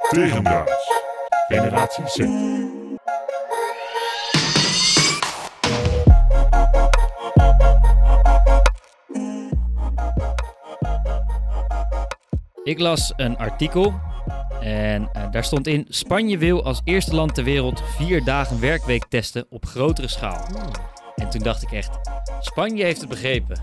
Tegendraads. Generatie Z. Ik las een artikel en eh, daar stond in: Spanje wil als eerste land ter wereld vier dagen werkweek testen op grotere schaal. En toen dacht ik echt: Spanje heeft het begrepen.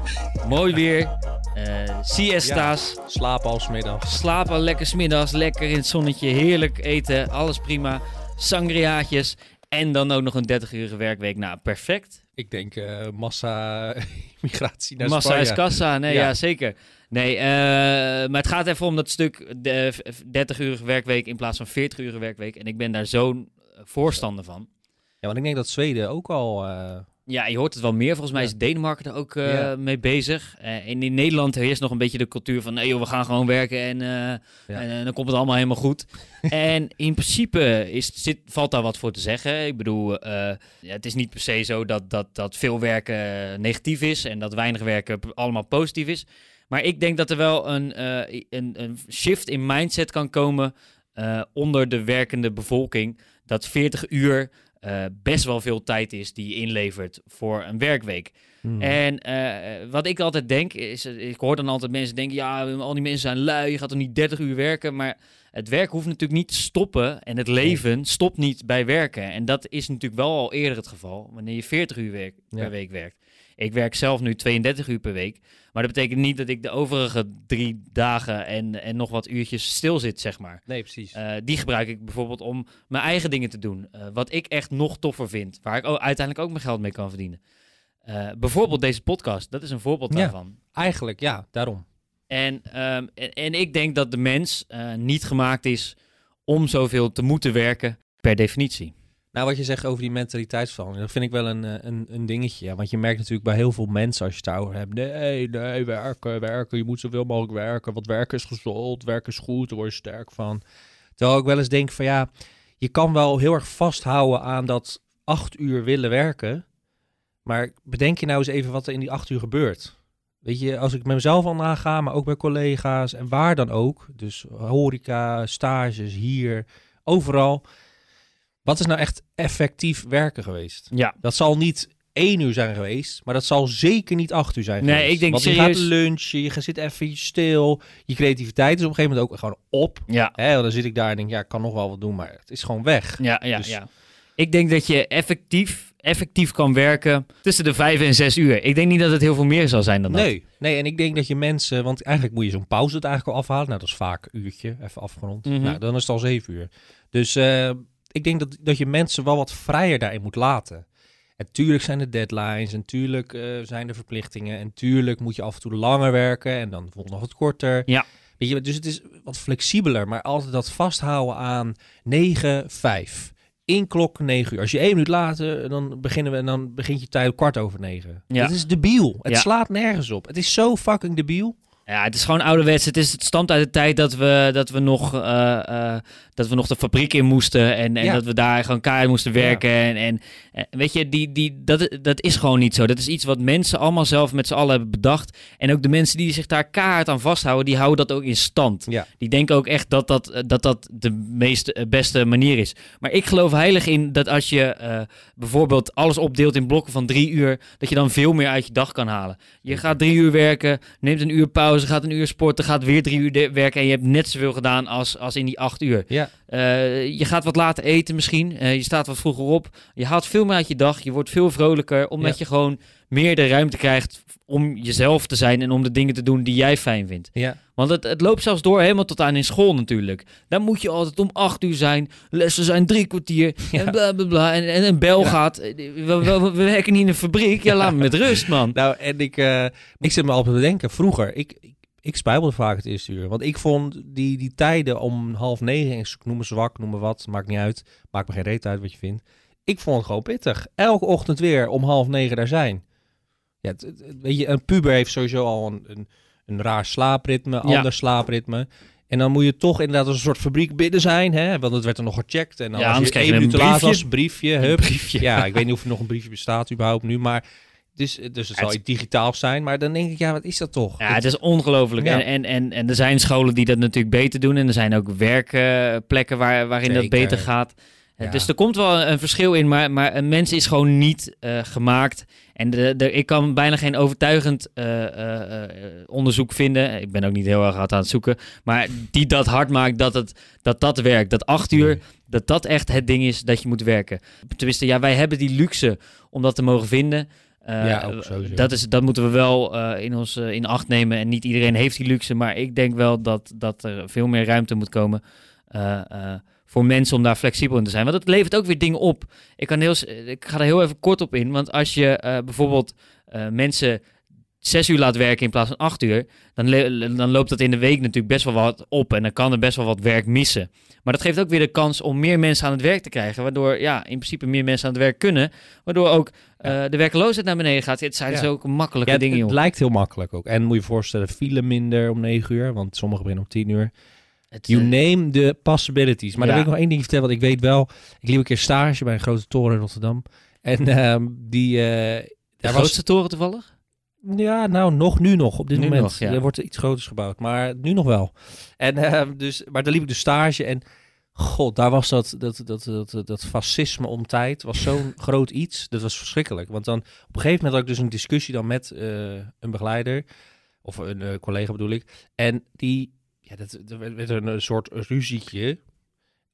Mooi weer, eh siesta's, Slapen als middag. slapen lekker 's middags, lekker in het zonnetje, heerlijk eten, alles prima. Sangriaatjes en dan ook nog een 30 uur werkweek. Nou, perfect. Ik denk eh, massa migratie naar Massa Spanje. is kassa, nee, ja. Ja. zeker. Nee, eh, maar het gaat even om dat stuk de 30 uur werkweek in plaats van 40 uur werkweek. En ik ben daar zo'n voorstander van. Ja, want ik denk dat Zweden ook al... Ja, je hoort het wel meer. Volgens mij is Denemarken er ook eh, Ja. mee bezig. Eh, en in Nederland heerst nog een beetje de cultuur van... nee joh, we gaan gewoon werken en, eh, Ja. en, dan komt het allemaal helemaal goed. en in principe is, zit, valt daar wat voor te zeggen. Ik bedoel, ja, het is niet per se zo dat, dat, dat veel werken negatief is... en dat weinig werken allemaal positief is. Maar ik denk dat er wel een, een, een shift in mindset kan komen... onder de werkende bevolking... dat 40 uur eh, best wel veel tijd is die je inlevert voor een werkweek. hmm. En eh, wat ik altijd denk, is, eh, ik hoor dan altijd mensen denken, ja, al die mensen zijn lui, je gaat er niet 30 uur werken. Maar het werk hoeft natuurlijk niet te stoppen en het leven stopt niet bij werken. En dat is natuurlijk wel al eerder het geval, wanneer je 40 uur werk, per week werkt. Ik werk zelf nu 32 uur per week, maar dat betekent niet dat ik de overige drie dagen en, en nog wat uurtjes stil zit, zeg maar. Nee, precies. Eh, die gebruik ik bijvoorbeeld om mijn eigen dingen te doen. Eh, wat ik echt nog toffer vind. Waar ik uiteindelijk ook mijn geld mee kan verdienen. Eh, bijvoorbeeld deze podcast. Dat is een voorbeeld Ja. daarvan. Eigenlijk, ja, daarom. En, ehm, en, en ik denk dat de mens niet gemaakt is om zoveel te moeten werken per definitie. Nou, wat je zegt over die mentaliteitsverandering, dat vind ik wel een, eh, een, een dingetje. Ja. Want je merkt natuurlijk bij heel veel mensen als je het hebt. Nee, nee, werken, werken. Je moet zoveel mogelijk werken. Want werken is gezond, werken is goed, daar word je sterk van. Terwijl ik wel eens denk van ja, je kan wel heel erg vasthouden aan dat acht uur willen werken. Maar bedenk je nou eens even wat er in die acht uur gebeurt. Weet je, als ik met mezelf al naga, maar ook bij collega's en waar dan ook. Dus horeca, stages, hier, overal. Wat is nou echt effectief werken geweest? Ja, Dat zal niet één uur zijn geweest, maar dat zal zeker niet acht uur zijn Nee, geweest. ik denk Want je serieus- gaat lunchen, je gaat zit even stil. Je creativiteit is op een gegeven moment ook gewoon op. ja, Hè, dan zit ik daar en denk, ja, ik kan nog wel wat doen, maar het is gewoon weg. ja, ja, Dus- ja. Ik denk dat je effectief, effectief kan werken tussen de vijf en zes uur. Ik denk niet dat het heel veel meer zal zijn dan dat. Nee, nee, en ik denk dat je mensen, want eigenlijk moet je zo'n pauze het eigenlijk al afhalen. Nou, dat is vaak een uurtje, even afgerond. Mhm. Nou, dan is het al zeven uur. Dus eh, ik denk dat, dat je mensen wel wat vrijer daarin moet laten. En tuurlijk zijn er deadlines, en tuurlijk eh, zijn er verplichtingen, en tuurlijk moet je af en toe langer werken en dan bijvoorbeeld nog wat korter. Ja. Weet je, dus het is wat flexibeler, maar altijd dat vasthouden aan 9, 5. Inklok 9 uur. Als je één minuut later, dan beginnen we en dan begint je tijd kwart over negen. Ja. Dat is debiel. Het Ja. slaat nergens op. Het is zo fucking debiel. Ja, het is gewoon ouderwets. Het, is, het stamt uit de tijd dat we, dat we, nog, eh, eh, dat we nog de fabriek in moesten. En, en Ja. dat we daar gewoon keihard moesten werken. En, en, en weet je, die, die, dat, dat is gewoon niet zo. Dat is iets wat mensen allemaal zelf met z'n allen hebben bedacht. En ook de mensen die zich daar keihard aan vasthouden, die houden dat ook in stand. Ja. Die denken ook echt dat dat, dat, dat de meest eh, beste manier is. Maar ik geloof heilig in dat als je bijvoorbeeld alles opdeelt in blokken van drie uur, dat je dan veel meer uit je dag kan halen. Je gaat drie uur werken, neemt een uur pauze, gaat een uur sporten, gaat weer drie uur werken en je hebt net zoveel gedaan als, als in die acht uur. Ja. Eh, je gaat wat later eten misschien, Eh, je staat wat vroeger op, je haalt veel meer uit je dag, je wordt veel vrolijker, omdat Ja. je gewoon meer de ruimte krijgt om jezelf te zijn en om de dingen te doen die jij fijn vindt. Ja. Want het, het loopt zelfs door helemaal tot aan in school natuurlijk. Dan moet je altijd om acht uur zijn. Lessen zijn drie kwartier. En bla bla bla. En, en een bel Ja. gaat. We, we, we- we werken niet in een fabriek. Ja, laat me met rust, man. Nou, en ik, eh, ik zit me altijd te denken, vroeger, ik, ik, ik spijbelde vaak het eerste uur. Want ik vond die, die tijden om half negen, ik noem me zwak, noem me wat, maakt niet uit. Maakt me geen reet uit wat je vindt. Ik vond het gewoon pittig. Elke ochtend weer om half negen daar zijn. Ja, het- weet je, een puber heeft sowieso al een, een, een raar slaapritme, Ja. ander slaapritme. En dan moet je toch inderdaad als een soort fabriek binnen zijn, hè? Want het werd er nog gecheckt. En dan Ja, als je één minuut laat briefje. was, briefje, Een hup. briefje. Ja, ik weet niet of er nog een briefje bestaat überhaupt nu, maar Dus, dus het zal iets digitaal zijn, maar dan denk ik, ja, wat is dat toch? Ja, het is ongelooflijk. Ja. En, en, en, en er zijn scholen die dat natuurlijk beter doen. En er zijn ook werkplekken waar, waarin dat beter gaat. Ja. Dus er komt wel een verschil in, maar, maar een mens is gewoon niet eh, gemaakt. En de, de, ik kan bijna geen overtuigend eh, eh, onderzoek vinden. Ik ben ook niet heel erg hard aan het zoeken. Maar die dat hard maakt dat het, dat, dat werkt. Dat acht uur, Nee. dat dat echt het ding is dat je moet werken. Tenminste, ja, wij hebben die luxe om dat te mogen vinden. Ja, dat, is, dat moeten we wel in, ons, in acht nemen. En niet iedereen heeft die luxe. Maar ik denk wel dat, dat er veel meer ruimte moet komen voor mensen om daar flexibel in te zijn. Want het levert ook weer dingen op. Ik, kan heel, s- ik ga er heel even kort op in. Want als je eh, bijvoorbeeld eh, mensen zes uur laat werken in plaats van acht uur, dan, dan loopt dat in de week natuurlijk best wel wat op. En dan kan er best wel wat werk missen. Maar dat geeft ook weer de kans om meer mensen aan het werk te krijgen. Waardoor ja, in principe meer mensen aan het werk kunnen. Waardoor ook eh, de werkloosheid naar beneden gaat. Het zijn Ja. dus ook makkelijke Ja, dingen, het joh. lijkt heel makkelijk ook. En moet je je voorstellen, file minder om 9 uur, want sommigen beginnen om 10 uur. Het, You eh, name the possibilities. Maar Ja. dan wil ik nog één ding vertellen, want ik weet wel, ik liep een keer stage bij een grote toren in Rotterdam. En ehm, die, eh, de daar grootste toren toevallig? Ja, nou, nog nu nog, op dit Nu moment. nog, ja. Er wordt iets groters gebouwd, maar nu nog wel. En, ehm, dus, maar daar liep ik de stage en god, daar was dat, dat, dat, dat, dat fascisme om tijd, was zo'n groot iets. Dat was verschrikkelijk. Want dan, op een gegeven moment had ik dus een discussie dan met eh, een begeleider, of een collega bedoel ik. En die, ja, dat, dat werd een, soort ruzietje,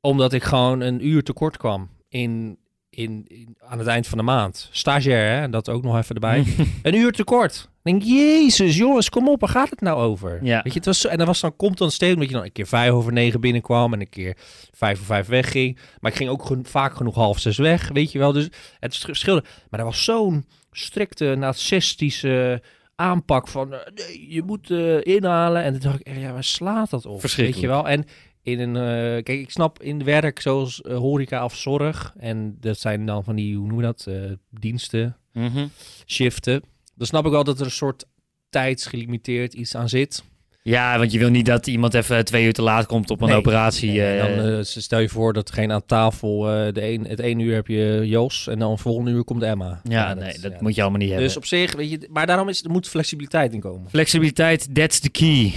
omdat ik gewoon een uur tekort kwam in... In, in, aan het eind van de maand. Stagiair, hè? Dat ook nog even erbij. Een uur tekort. Ik denk, jezus, jongens, kom op, waar gaat het nou over? Ja. Weet je, het was zo, en dan was dan komt dan steeds, omdat je dan een keer vijf over negen binnenkwam en een keer vijf voor vijf wegging. Maar ik ging ook gen- vaak genoeg half zes weg, weet je wel. Dus het sch- verschilde. Maar er was zo'n strikte, narcistische aanpak van, eh, nee, je moet eh, inhalen. En toen dacht ik, echt, ja, waar slaat dat op? Weet je wel. En in een, eh, kijk, ik snap in werk zoals eh, horeca of zorg. En dat zijn dan van die, hoe noemen we dat, eh, diensten, Mhm. shiften. Dan snap ik wel dat er een soort tijdsgelimiteerd iets aan zit. Ja, want je wil niet dat iemand even twee uur te laat komt op een Nee. operatie. en eh, dan eh, stel je voor dat geen aan tafel, eh, de een, het ene uur heb je Jos en dan volgende uur komt Emma. ja, nee, dat moet je allemaal niet hebben. Dus op zich, weet je, maar daarom is, er moet flexibiliteit in komen. Flexibiliteit, that's the key.